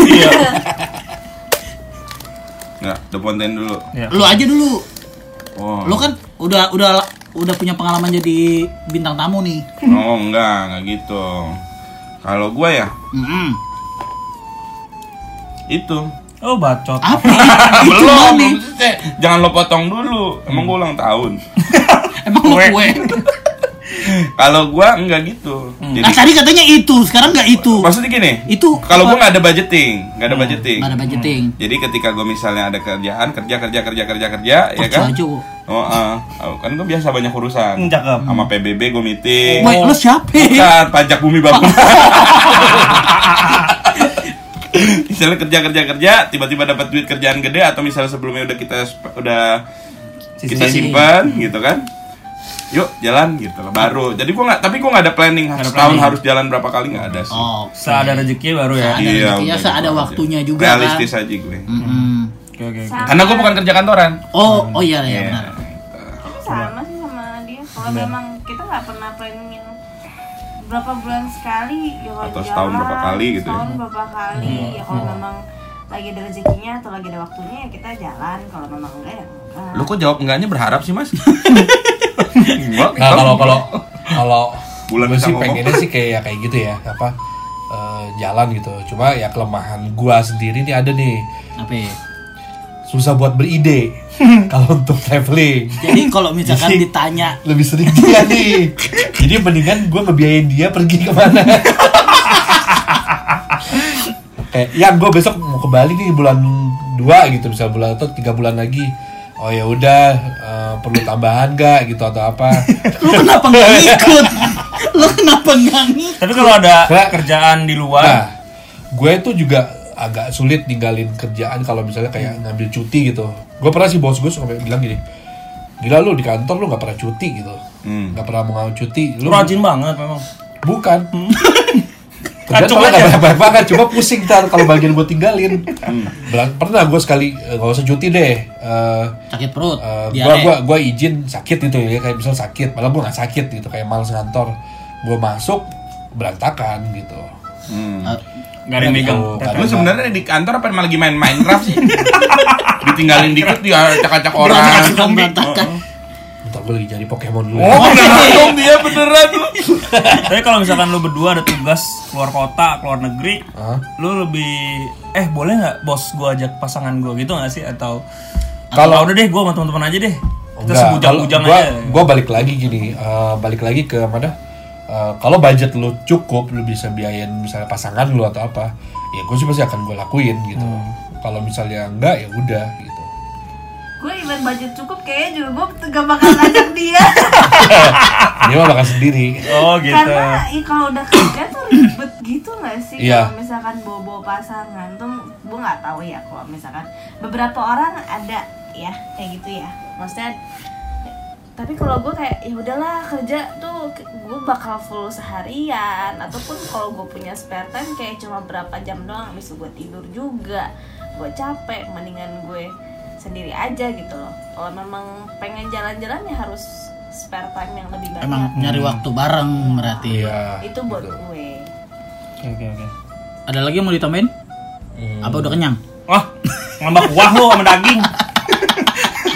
Enggak, The Fontaine dulu Iya. Lu aja dulu. Oh, Lu kan udah udah udah punya pengalaman jadi bintang tamu nih. oh enggak, enggak gitu Kalau gue ya, Mm-mm. itu Oh bacot. Apa? Belum, belum selesai. Jangan lo potong dulu Emang gue ulang tahun Emang lu kue? Kalau gue enggak gitu Nah Jadi, tadi katanya itu, sekarang nggak itu. maksudnya gini Itu Kalau gue apa? nggak ada budgeting Nggak ada budgeting Nggak ada budgeting. Jadi ketika gue misalnya ada kerjaan Kerja, kerja, kerja, kerja, kerja Ya Oh, kan? Aja. Oh, ah. kan gue biasa banyak urusan. Hmm, cakep. Sama PBB gue meeting. Woi, lu siapa? Bukan, pajak bumi bangunan. misalnya kerja kerja kerja, tiba-tiba dapat duit kerjaan gede atau misalnya sebelumnya udah kita udah kita simpan gitu kan. Yuk jalan gitu loh baru. Jadi gua nggak, tapi gua nggak ada planning setahun harus jalan berapa kali nggak ada sih. Oh, Seada rezeki baru ya. Ada rezekinya, udah seada gitu aja. waktunya juga, Realistis aja gue. Mm-mm. Oke oke. oke. Karena gua bukan kerja kantoran. Oh, oh iya iya Iya. benar. sama sih sama dia kalau memang kita nggak pernah planningin berapa bulan sekali ya kalau Atau setahun jalan, berapa kali gitu ya. setahun berapa kali ya kalau memang lagi ada rezekinya atau lagi ada waktunya ya kita jalan kalau memang enggak ya enggak Lu kok jawab enggaknya berharap sih mas? Nah kalau kalau kalau Bulan gue sih pengennya sih kayak kayak gitu ya apa eh, jalan gitu. Cuma ya kelemahan gua sendiri nih ada nih Apa? ya? susah buat beride kalau untuk traveling. Jadi kalau misalkan Jadi- ditanya Lebih sering dia nih. Jadi mendingan gua ngebiayain dia pergi ke mana. Kayak yang gue besok mau ke Bali nih bulan 2 gitu misal bulan atau tiga bulan lagi. Oh ya udah eh, perlu tambahan gak gitu atau apa? lu kenapa nggak ngikut? Lu kenapa nggak ngikut? Tapi kalau ada Nah. kerjaan di Nah, luar, gue tuh juga agak sulit ninggalin kerjaan kalau misalnya kayak ngambil cuti gitu. Gue pernah sih bos gue suka bilang gini, gila lu di kantor lu nggak pernah cuti gitu, Hmm. nggak pernah mau ngambil cuti. Lu rajin banget memang. bukan. Kerjaan Acung soalnya aja. nggak banyak banget, cuma pusing ntar kalau bagian gue tinggalin. Belang- Pernah gue sekali eh, nggak usah cuti deh. Eh, Sakit perut. eh, gua diare. gua gua izin sakit gitu ya kayak misal sakit malah gua nggak sakit gitu kayak males ngantor gua masuk berantakan gitu Hmm. Eh, Gak ada yang megang. Gitu, tetep. Lu sebenarnya di kantor apa emang lagi main Minecraft sih? Ditinggalin dikit dia acak-acak orang. berantakan. Bentar gue lagi cari Pokemon dulu. Oh, beneran dong dia beneran tuh. Tapi kalau misalkan lu berdua ada tugas keluar kota, keluar negeri, lu lebih eh boleh nggak bos gua ajak pasangan gua gitu nggak sih atau Kalau- udah deh gua sama teman-teman aja deh. Kita sebujang-bujang aja. gua balik lagi gini, eh, balik lagi ke mana? Eh, kalau budget lu cukup, lu bisa biayain misalnya pasangan lu atau apa, ya gue sih pasti akan gue lakuin gitu. Hmm. Kalau misalnya enggak, ya udah gitu. Gue even budget cukup kayaknya juga gue gak bakal ngajak dia Dia mah bakal sendiri. Oh gitu. karena ya, kalau udah kerja tuh ribet gitu nggak sih Iya. kalau misalkan bawa-bawa pasangan tuh gue nggak tahu ya kalau misalkan beberapa orang ada ya kayak gitu ya maksudnya tapi kalau gue kayak ya udahlah kerja tuh gue bakal full seharian ataupun kalau gue punya spare time kayak cuma berapa jam doang habis itu gue tidur juga gue capek mendingan gue sendiri aja gitu loh kalau memang pengen jalan-jalan ya harus spare time yang lebih banyak Emang nyari waktu bareng berarti. Iya. itu buat gue Oke oke oke. Ada lagi yang mau ditambahin? Apa udah kenyang? Wah, ngambak kuah lo sama daging.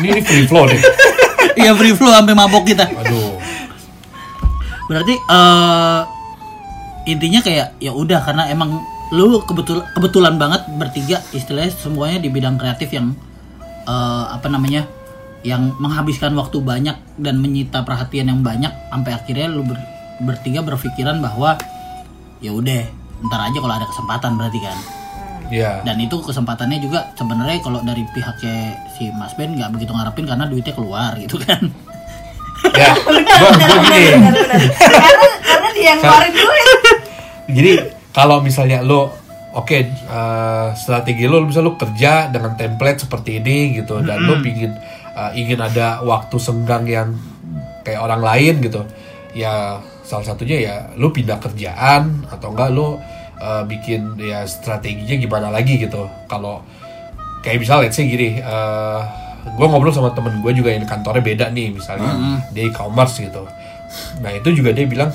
Ini, ini free flow deh. Iya free flow sampai mabok kita. Aduh. Berarti eh intinya kayak ya udah karena emang lu kebetul kebetulan banget bertiga istilahnya semuanya di bidang kreatif yang eh, apa namanya yang menghabiskan waktu banyak dan menyita perhatian yang banyak sampai akhirnya lu ber- bertiga berpikiran bahwa ya udah ntar aja kalau ada kesempatan berarti kan Iya. dan itu kesempatannya juga sebenarnya kalau dari pihaknya si Mas Ben nggak begitu ngarepin karena duitnya keluar gitu kan Ya. Gua, gua gini. karena karena dia yang ngeluarin duit Jadi kalau misalnya lo oke eh, strategi lo bisa lo kerja dengan template seperti ini gitu. Dan lo pingin eh, ingin ada waktu senggang yang kayak orang lain gitu. Ya salah satunya ya lo pindah kerjaan atau enggak lo eh, bikin ya strateginya gimana lagi gitu. Kalau kayak misalnya let's say gini gue ngobrol sama temen gue juga yang kantornya beda nih misalnya dia e-commerce gitu. Nah itu juga dia bilang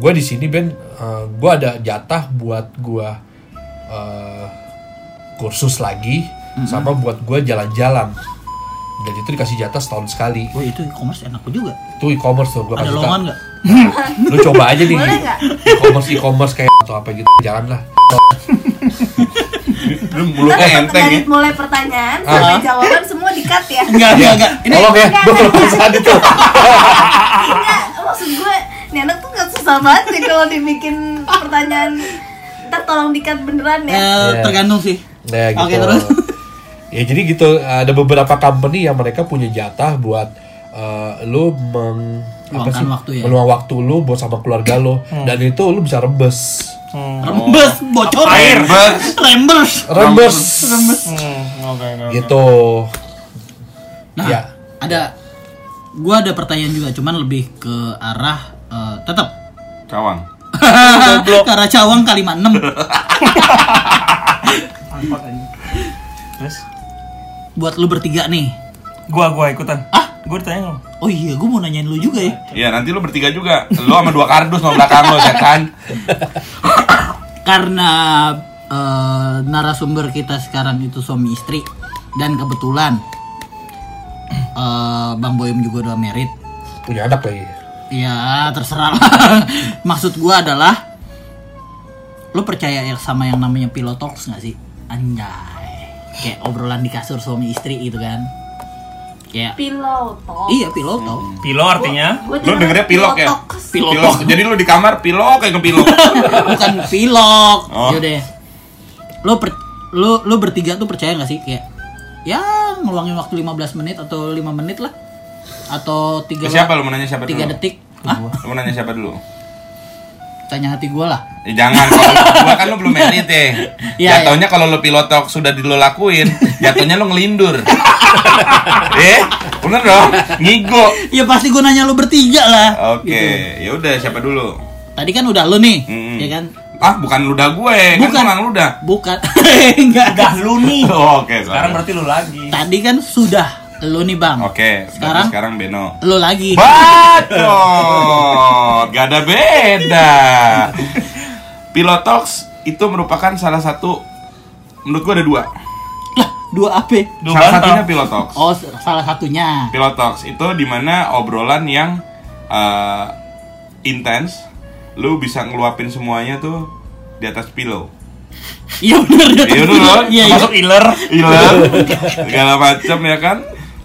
gue di sini Ben gue ada jatah buat gue eh, kursus lagi sama buat gue jalan-jalan. Dan itu dikasih jatah setahun sekali. Oh itu e-commerce enak juga. Itu e-commerce tuh gue ada kasih lowongan tau nggak? Lu coba aja nih Boleh nggak? e-commerce e-commerce kayak atau apa gitu jangan lah. Lu mulutnya enteng ya. mulai pertanyaan sampai jawaban semua dikat ya. Enggak enggak enggak ini tolong ya gue kelupaan itu Enggak, maksud gue nih anak tuh gak susah banget sih kalau dibikin pertanyaan ntar tolong dikat beneran ya Iya. tergantung sih Nah gitu. Oke, terus? Ya jadi gitu ada beberapa company yang mereka punya jatah buat eh, lu meng apa sih? waktu ya? meluang waktu lu buat sama keluarga lu dan itu lu bisa rembes. rembes bocor Air bus. rembes Rembes. Hmm, oke oke. Gitu. nah Ya. ada gua ada pertanyaan juga cuman lebih ke arah eh, tetap Cawang. ke arah Cawang kalimat 6 Angkot aja. Terus buat lu bertiga nih gua gua ikutan. Ah? Gua ditanya lo. oh iya gua mau nanyain lu juga ya Iya nanti lu bertiga juga. Lu sama dua kardus sama belakang lu ya kan. karena eh, narasumber kita sekarang itu suami istri dan kebetulan eh, Bang Boyem juga udah merit Punya anak lagi. ya terserah lah. maksud gua adalah lu percaya ya sama yang namanya pilot talks nggak sih anjay kayak obrolan di kasur suami istri gitu kan kayak piloto iya pilot talk Pilo artinya gue Lu dengernya pilok ya? pilotox. pilot Pilok. Jadi lu di kamar pilok kayak ngepilok. bukan pilot Oh. yaudah lu per, lu lu bertiga tuh percaya nggak sih kayak ya ngeluangin waktu 15 menit atau 5 menit lah atau tiga Ke siapa lu mau nanya siapa tiga dulu? detik ah Lu mau nanya siapa dulu? tanya hati gua lah Eh, jangan, kalau gua kan lu belum merit ya. Iya, jatuhnya kalau lu pilotok sudah di lu lakuin, jatuhnya lu ngelindur. eh, bener dong, ngigo. ya pasti gua nanya lu bertiga lah Oke, ya udah siapa dulu? tadi kan udah lu nih Mm-mm. ya kan Ah, bukan ludah gue, kan Bukan. orang ludah. bukan enggak Udah lu nih. Oh, Oke, Sekarang sorry. berarti lu lagi. tadi kan sudah lu nih bang Oke, Sekarang? sekarang sekarang Beno. lu lagi Bacot, gak ada beda. Pilotox itu merupakan salah satu menurut gua ada dua. lah dua AP Dua salah bantal. satunya Pilotox. oh salah satunya Pilotox itu di mana obrolan yang eh, intens, lu bisa ngeluapin semuanya tuh di atas pillow. iya bener Iya dulu, iya iya Masuk iler. Iler, segala macam ya kan.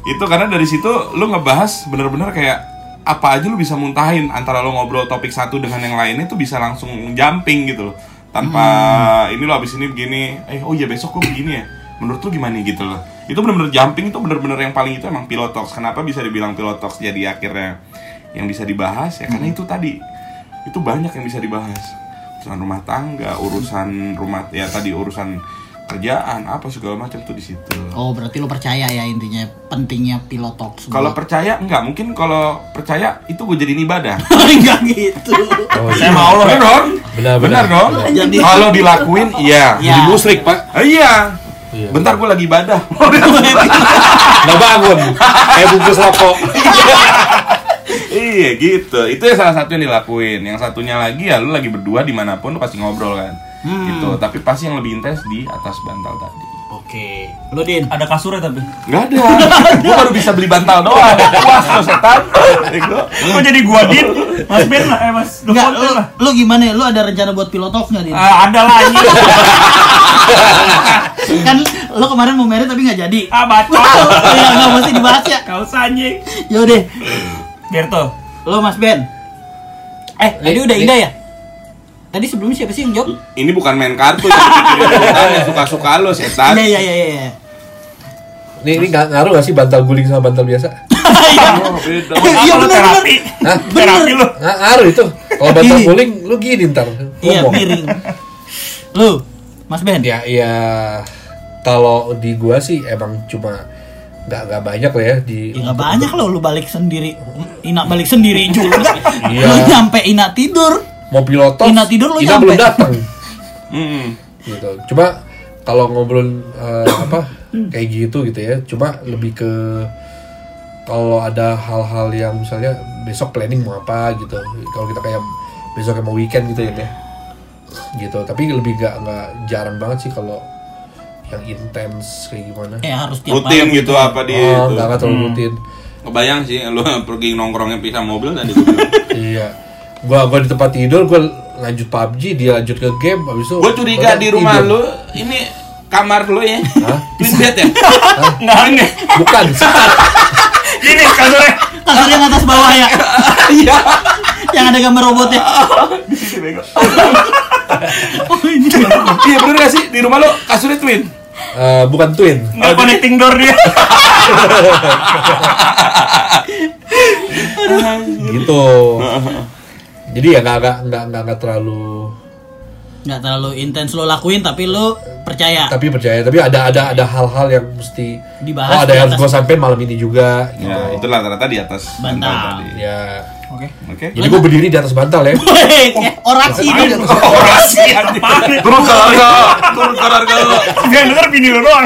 Itu karena dari situ lu ngebahas bener-bener kayak apa aja lu bisa muntahin antara lu ngobrol topik satu dengan yang lainnya tuh bisa langsung jumping gitu loh. Tanpa ini lo abis ini begini, eh oh iya besok gue begini ya. Menurut lu gimana gitu loh. Itu bener-bener jumping itu bener-bener yang paling itu emang pilotox. Kenapa bisa dibilang pilotox jadi akhirnya yang bisa dibahas ya karena itu tadi itu banyak yang bisa dibahas urusan rumah tangga urusan rumah ya tadi urusan kerjaan apa segala macam tuh di situ. Oh, berarti lu percaya ya intinya pentingnya pilot talks. Kalau percaya enggak mungkin kalau percaya itu gue jadiin ibadah. enggak gitu. Oh, Saya iya. mau Allah. Benar dong? Benar, Benar dong? Jadi- Kalau dilakuin iya. Ya. Jadi musrik, Pak. Ah, Iya. Iya. Bentar gue lagi ibadah. Nggak bangun. Kayak bungkus rokok. iya gitu. Itu yang salah satu yang dilakuin. Yang satunya lagi ya lu lagi berdua di mana pun lu pasti ngobrol kan. Gitu. Tapi pasti yang lebih intens di atas bantal tadi. Oke. Lu Din. Ada kasurnya tapi. Nggak ada. gue baru bisa beli bantal doang. Puas lo setan. Ego. Kok jadi gua din? Mas Ben lah, eh Mas Enggak, Dovon lu, lah. lu gimana? Lu ada rencana buat pilot nggak, Din? Ah, ada lah ini. kan lu kemarin mau merit tapi nggak jadi. Ah, bacot. ya nggak mesti dibahas ya. Kau anjing. Yaudah, Berto. lu Mas Ben. Eh, tadi udah Ida ya? Tadi sebelumnya siapa sih yang jawab? Ini bukan main kartu ceritanya suka-suka lo setan. Iya, iya, iya, iya. Ini ini nggak ngaruh nggak sih bantal guling sama bantal biasa? Beda. Iya, Apa lu bener, terapi? Hah? Terapi lu. Nggak ngaruh itu. Kalau bantal guling, lu gini ntar. Iya, miring. Lu, Mas Ben. Ya, ya kalau di gua sih emang cuma nggak nggak banyak lah ya di Ya nggak banyak loh lu balik sendiri. Ina balik sendiri juga. Iya. Lu nyampe Ina tidur. Mau pilotos Ina tidur lu Ina belum datang. Gitu. Cuma kalau ngobrol eh, apa kayak gitu gitu ya. Cuma lebih ke kalau ada hal-hal yang misalnya besok planning mau apa gitu. Kalau kita kayak besok mau weekend gitu ya gitu. Tapi lebih nggak nggak jarang banget sih kalau yang intens kayak gimana. Ya harus tiap Rutin malam. gitu apa dia oh itu. nggak nggak terlalu rutin. Kebayang sih lu pergi nongkrongnya pisah mobil tadi gue iya gua gua di tempat tidur gua lanjut PUBG dia lanjut ke game habis itu Gue curiga di rumah tidur. lu ini kamar lu ya. Hah? Twin bed ya? Enggak ini. bukan Ini kasurnya. Kasur yang atas bawah ya. Iya. yang ada gambar robotnya. oh ini. Iya bener gak sih? Di rumah lu kasurnya twin? Eh, bukan twin Enggak connecting door dia. gitu jadi ya nggak nggak nggak nggak nggak terlalu Nggak terlalu intens lo lakuin tapi lo percaya. tapi percaya tapi ada ada ada hal-hal yang mesti Dibahas oh ada di yang gue sampein malam ini juga gitu Ya, itulah rata-rata di atas Bantal. tadi. ya Oke. Oke. jadi gue berdiri di atas bantal ya kayak orasi ini. Orasi Turun ke harga, turun ke harga. Dia denger bini lu doang.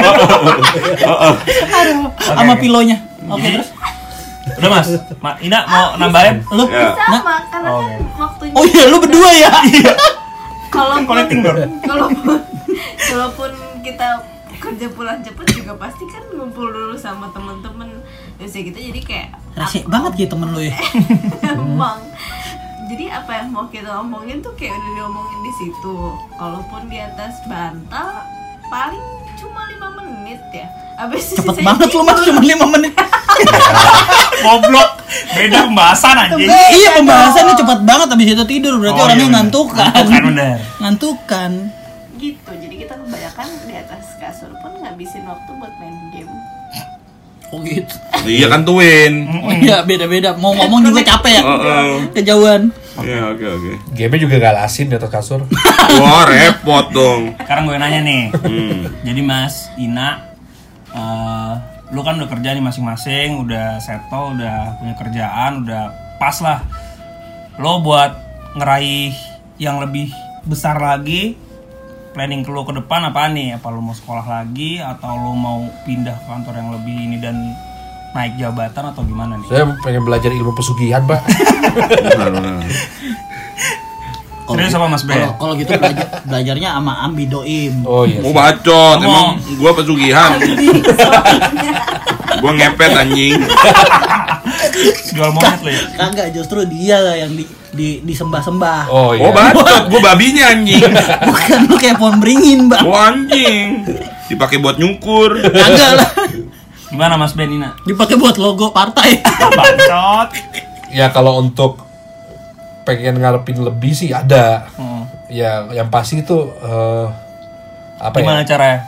Sama pilonya. Oke terus. Udah Mas. Ma, Ina mau nambahin? Lu Ya. sama karena Oh, kan waktunya Oh iya lu berdua ya. kalau connecting door. kalaupun kalaupun kita kerja pulang cepet juga pasti kan ngumpul dulu sama temen-temen terus ya gitu jadi kayak Rasik banget gitu temen lu ya. emang jadi apa yang mau kita omongin tuh kayak udah diomongin di situ kalaupun di atas bantal paling cuma lima menit ya abis itu Cepet banget lu mas cuma 5 menit. Goblok. Beda pembahasan anjing. iya pembahasannya cepet banget abis itu tidur berarti Oh, orangnya iya ngantukan. Ngantukan, bener. Ngantukan. gitu jadi kita kebanyakan di atas kasur pun ngabisin waktu buat main game Oh gitu. Iya kan twin. Oh iya beda-beda. Mau ngomong juga capek ya. Kejauhan. Iya, oke oke. game juga gak lasin di atas kasur Wah, repot dong. Sekarang gue nanya nih. Hmm. Jadi Mas Ina, eh, lu kan udah kerja nih masing-masing, udah settle, udah punya kerjaan, udah pas lah. Lo buat ngeraih yang lebih besar lagi, planning ke lo ke depan apa nih? Apa lo mau sekolah lagi atau lo mau pindah ke kantor yang lebih ini dan naik jabatan atau gimana nih? saya pengen belajar ilmu pesugihan pak Benar. Serius apa Mas Ben? Kalau kalau gitu belajar belajarnya sama Ambi Doim. oh iya Mau bacot, emang gua pesugihan. gua ngepet anjing. Jual monyet lo ya? Kagak justru dia lah yang di, di disembah-sembah. oh iya Oh, bacot, gua babinya anjing. Bukan lu kayak pohon beringin, Bang. Gua anjing. Dipakai buat nyukur. Kagak lah. Gimana Mas Ben Ina? Dipakai buat logo partai. Bacot. ya kalau untuk pengen ngarepin lebih sih ada Hmm. ya yang pasti itu eh, apa Gimana ya caranya?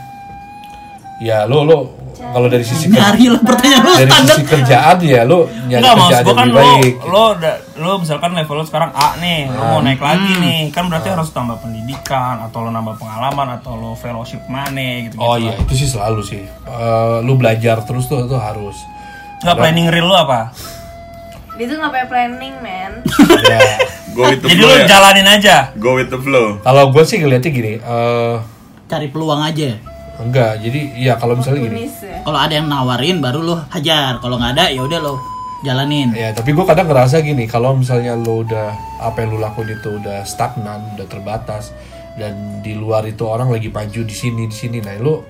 ya lo lo kalau dari sisi kerja, Nyari lah pertanyaan lu dari standar. sisi kerjaan ya lu nyari Enggak kerjaan yang kan lebih lo, baik. lo, da- lo misalkan level lo sekarang A nih, lo Ah. mau naik lagi Hmm. nih, kan berarti harus tambah pendidikan atau lo nambah pengalaman atau lo fellowship mana gitu. Oh iya itu sih selalu sih. Eh, lu belajar terus tuh itu harus. Enggak planning real lo apa? Dia tuh pakai planning, men. Ya. Go with the Jadi flow lo ya. jalanin aja. Go with the flow. Kalau gue sih ngeliatnya gini. eh Cari peluang aja. enggak. Jadi ya kalau misalnya gini. Ya. Kalau ada yang nawarin baru lu hajar. Kalau nggak ada ya udah lo jalanin. Ya tapi gue kadang ngerasa gini. Kalau misalnya lu udah apa yang lu lakuin itu udah stagnan, udah terbatas dan di luar itu orang lagi maju di sini di sini. Nah lu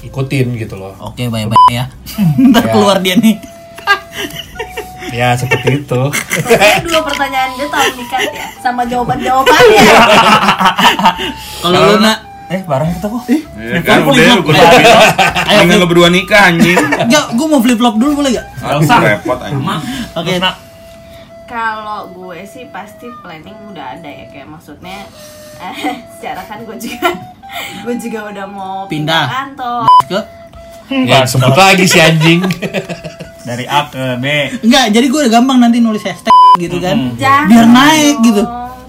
ikutin gitu loh. Oke, bye-bye ya. Ntar Ya. keluar dia nih. Ya seperti itu. Kayaknya dua pertanyaan dia tahu nikat ya, sama jawaban-jawabannya. Kalau lu nak Eh, bareng kita kok. Ya kan udah lu gue Dengan lo berdua nikah anjing. Enggak, gue mau flip flop dulu boleh gak? Usah. repot anjing. Oke. Nak, Kalau gue sih pasti planning udah ada ya kayak maksudnya eh, secara kan gue juga gue juga udah mau Pindah. kantor. Ke Ya sebut lagi si anjing. dari A ke B. Enggak, jadi gue udah gampang nanti nulis hashtag gitu kan. Jangan Biar naik gitu.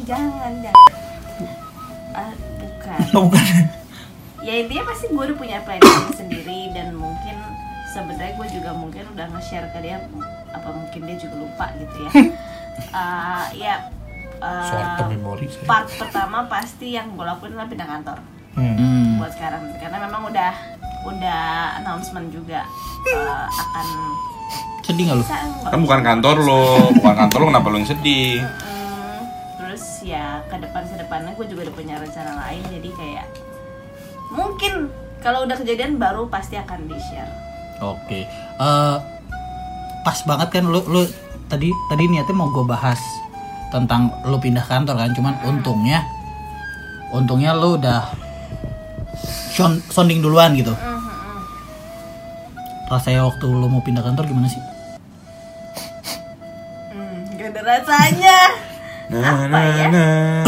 Jangan, jangan. Ah, bukan. Bukan. ya intinya pasti gue udah punya planning sendiri dan mungkin sebenarnya gue juga mungkin udah nge-share ke dia apa mungkin dia juga lupa gitu ya Eh, ya memory saya. part pertama pasti yang gue lakuin adalah pindah kantor Hmm. buat sekarang karena memang udah udah announcement juga eh, akan Sedih gak lu? bisa enggak Kan bukan kantor lo, bukan kantor lo kenapa lo yang sedih? Terus ya ke depan ke depannya gue juga udah punya rencana lain jadi kayak mungkin kalau udah kejadian baru pasti akan di share Oke. Eh, pas banget kan lu lu tadi tadi niatnya mau gue bahas tentang lu pindah kantor kan, cuman untungnya untungnya lu udah sounding duluan gitu. Rasanya waktu lu mau pindah kantor gimana sih? hmm, gak ada rasanya Nah, apa ya nah,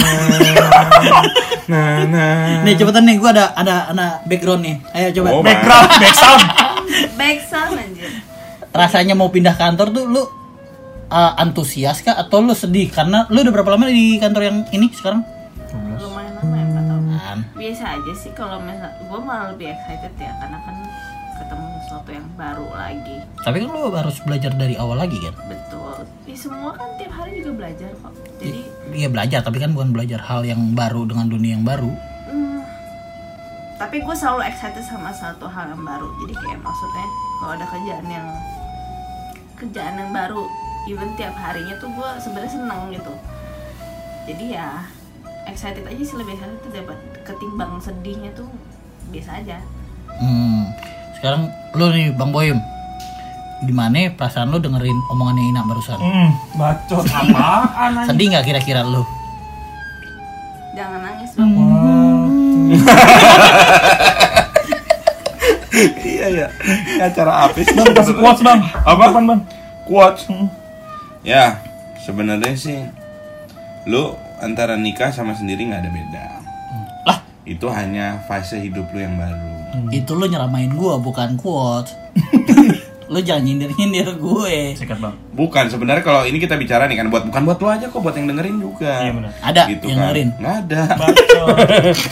nah. Nih cepetan nih gua ada ada ada background nih. Ayo coba. Oh, Background, back sound. back sound anjir Rasanya mau pindah kantor tuh lu uh, antusias kah atau lu sedih karena lu udah berapa lama di kantor yang ini sekarang? Biasa aja sih kalau misal gue malah lebih excited ya karena kan ketemu sesuatu yang baru lagi. Tapi kan lu harus belajar dari awal lagi kan? betul. Di semua kan tiap hari juga belajar kok. Jadi Iya belajar, tapi kan bukan belajar hal yang baru dengan dunia yang baru. Hmm, tapi gue selalu excited sama satu hal yang baru. Jadi kayak maksudnya kalau ada kerjaan yang kerjaan yang baru even tiap harinya tuh gue sebenarnya seneng gitu. Jadi ya excited aja sih lebih excited dapat ketimbang sedihnya tuh biasa aja Hmm. Sekarang lu nih Bang Boyem, gimana perasaan lu dengerin omongannya Ina barusan? Hmm, bacot apaan anjing? Sedih nggak kira-kira lu? jangan nangis bang Iya ya. Acara apa sih? Bang, kasih quotes bang. Apa? Apaan, bang? Quotes. Ya, sebenarnya sih lu antara nikah sama sendiri nggak ada beda. Lah, Itu hanya fase hidup lu yang baru. itu lu nyeramain gua bukan quotes. lu jangan nyindir-nyindir gue. Sikat bang. Bukan sebenarnya kalau ini kita bicara nih kan buat bukan buat lu aja kok buat yang dengerin juga. Iya, benar. Ada Gitu yang kan. dengerin. Nggak ada. Bacot.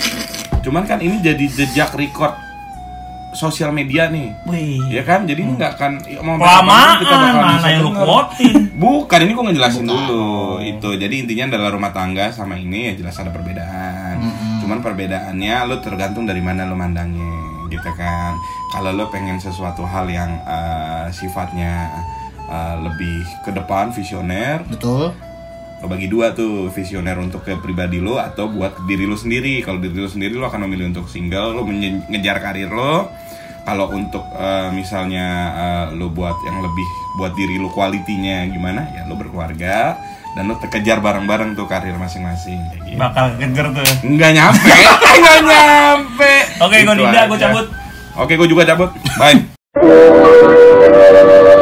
Cuman kan ini jadi jejak record sosial media nih. Wih. Ya kan? Jadi ini nggak akan ya, mau Kelamaan, kita bakal mana bisa yang lu? Bukan, ini gue ngejelasin dulu itu. Jadi intinya adalah rumah tangga sama ini ya jelas ada perbedaan. Cuman perbedaannya lo tergantung dari mana lo mandangnya, gitu kan. Kalau lo pengen sesuatu hal yang eh, sifatnya eh, lebih ke depan, visioner, Betul. lo bagi dua tuh visioner untuk ke pribadi lo atau buat diri lo sendiri kalau diri lo sendiri lo akan memilih untuk single lo menye- ngejar karir lo kalau untuk eh, misalnya eh, lo buat yang lebih buat diri lo kualitinya gimana ya lo berkeluarga dan lo kejar bareng-bareng tuh karir masing-masing kayak gitu. Bakal kejar tuh. nggak nyampe nggak nyampe Oke, gue Gitu Dinda, gue cabut. oke gue juga cabut bye